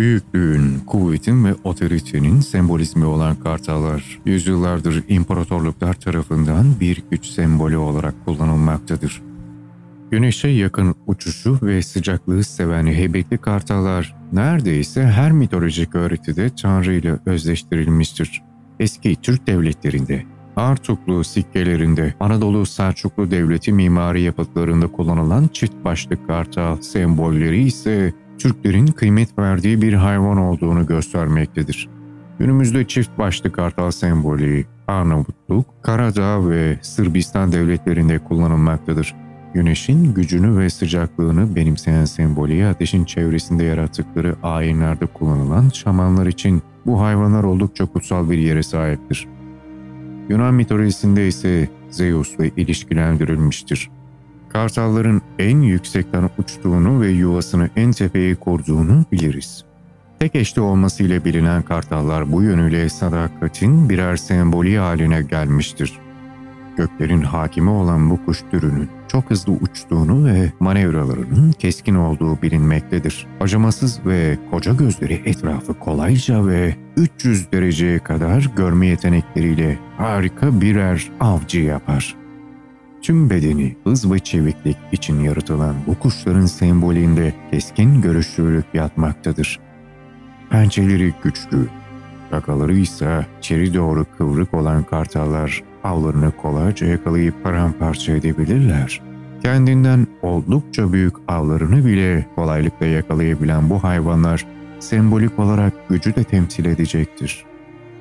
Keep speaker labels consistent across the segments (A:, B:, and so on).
A: Büyüklüğün, kuvvetin ve otoritenin sembolizmi olan kartallar, yüzyıllardır imparatorluklar tarafından bir güç sembolü olarak kullanılmaktadır. Güneşe yakın uçuşu ve sıcaklığı seven heybetli kartallar neredeyse her mitolojik öğretide Tanrı ile özleştirilmiştir. Eski Türk devletlerinde, Artuklu sikkelerinde, Anadolu Selçuklu Devleti mimari yapıtlarında kullanılan çift başlı kartal sembolleri ise Türklerin kıymet verdiği bir hayvan olduğunu göstermektedir. Günümüzde çift başlı kartal sembolü Arnavutluk, Karadağ ve Sırbistan devletlerinde kullanılmaktadır. Güneşin gücünü ve sıcaklığını benimseyen sembolü ateşin çevresinde yarattıkları ayinlerde kullanılan şamanlar için bu hayvanlar oldukça kutsal bir yere sahiptir. Yunan mitolojisinde ise Zeus'la ilişkilendirilmiştir. Kartalların en yüksekten uçtuğunu ve yuvasını en tepeye kurduğunu biliriz. Tek eşli olmasıyla bilinen kartallar bu yönüyle sadakatin birer sembolü haline gelmiştir. Göklerin hakimi olan bu kuş türünün çok hızlı uçtuğunu ve manevralarının keskin olduğu bilinmektedir. Acımasız ve koca gözleri etrafı kolayca ve 300 dereceye kadar görme yetenekleriyle harika birer avcı yapar. Tüm bedeni hız ve çeviklik için yaratılan bu kuşların sembolünde keskin görüşlülük yatmaktadır. Pençeleri güçlü, gagaları ise içeri doğru kıvrık olan kartallar avlarını kolayca yakalayıp paramparça edebilirler. Kendinden oldukça büyük avlarını bile kolaylıkla yakalayabilen bu hayvanlar sembolik olarak gücü de temsil edecektir.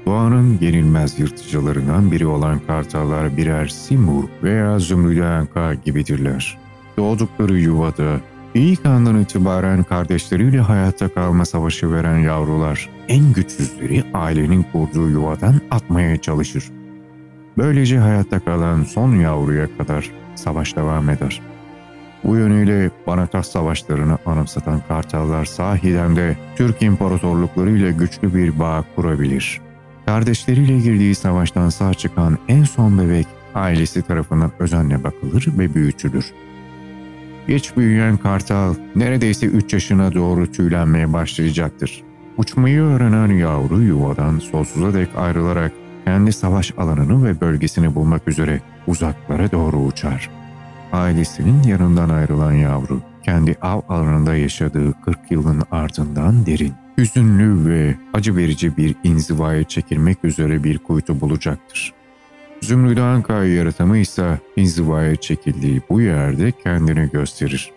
A: Doğanın yenilmez yırtıcılarından biri olan kartallar birer simur veya zümrüdü anka gibidirler. Doğdukları yuvada ilk andan itibaren kardeşleriyle hayatta kalma savaşı veren yavrular en güçsüzleri ailenin kurduğu yuvadan atmaya çalışır. Böylece hayatta kalan son yavruya kadar savaş devam eder. Bu yönüyle Banatas savaşlarını anımsatan kartallar sahiden de Türk imparatorlukları ile güçlü bir bağ kurabilir. Kardeşleriyle girdiği savaştan sağ çıkan en son bebek ailesi tarafından özenle bakılır ve büyütülür. Geç büyüyen kartal neredeyse 3 yaşına doğru tüylenmeye başlayacaktır. Uçmayı öğrenen yavru yuvadan sonsuza dek ayrılarak kendi savaş alanını ve bölgesini bulmak üzere uzaklara doğru uçar. Ailesinin yanından ayrılan yavru, kendi av alanında yaşadığı 40 yılın ardından derin, hüzünlü ve acı verici bir inzivaya çekilmek üzere bir kuytu bulacaktır. Zümrüt Anka yaratımı ise inzivaya çekildiği bu yerde kendini gösterir.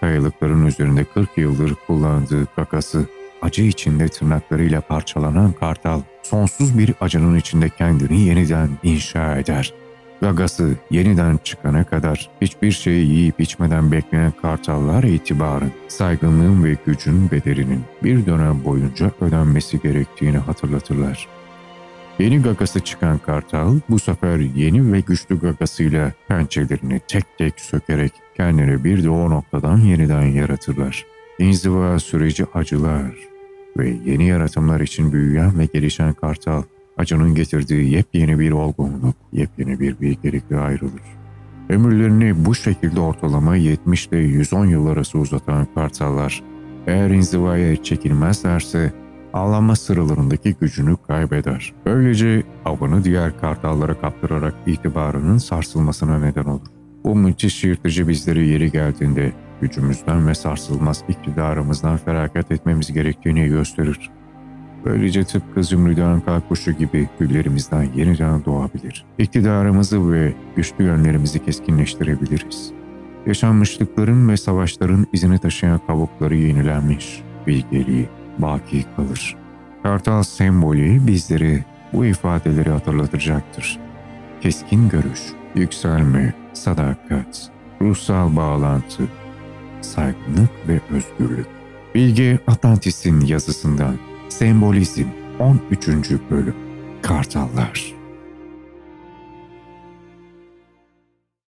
A: Kayalıkların üzerinde 40 yıldır kullandığı kakası acı içinde tırnaklarıyla parçalanan kartal, sonsuz bir acının içinde kendini yeniden inşa eder. Gagası yeniden çıkana kadar hiçbir şeyi yiyip içmeden bekleyen kartallar itibarın, saygınlığın ve gücün bedelinin bir dönem boyunca ödenmesi gerektiğini hatırlatırlar. Yeni gagası çıkan kartal bu sefer yeni ve güçlü gagasıyla pençelerini tek tek sökerek kendini bir de o noktadan yeniden yaratırlar. İnziva süreci acılar, ve yeni yaratımlar için büyüyen ve gelişen kartal, acının getirdiği yepyeni bir olgunluk, yepyeni bir bilgelikle ayrılır. Ömürlerini bu şekilde ortalama 70 ile 110 yıl arası uzatan kartallar, eğer inzivaya çekilmezlerse avlanma sıralarındaki gücünü kaybeder. Böylece avını diğer kartallara kaptırarak itibarının sarsılmasına neden olur. Bu müthiş yırtıcı bizleri yeri geldiğinde gücümüzden ve sarsılmaz iktidarımızdan feragat etmemiz gerektiğini gösterir. Böylece tıpkı zümrüdü anka kuşu gibi güllerimizden yeniden doğabilir. İktidarımızı ve güçlü yönlerimizi keskinleştirebiliriz. Yaşanmışlıkların ve savaşların izini taşıyan kavukları yenilenmiş, bilgeliği baki kalır. Kartal sembolü bizleri bu ifadeleri hatırlatacaktır. Keskin görüş, yükselme, sadakat, ruhsal bağlantı, saygınlık ve özgürlük. Bilge Atlantis'in yazısından Sembolizm 13. Bölüm Kartallar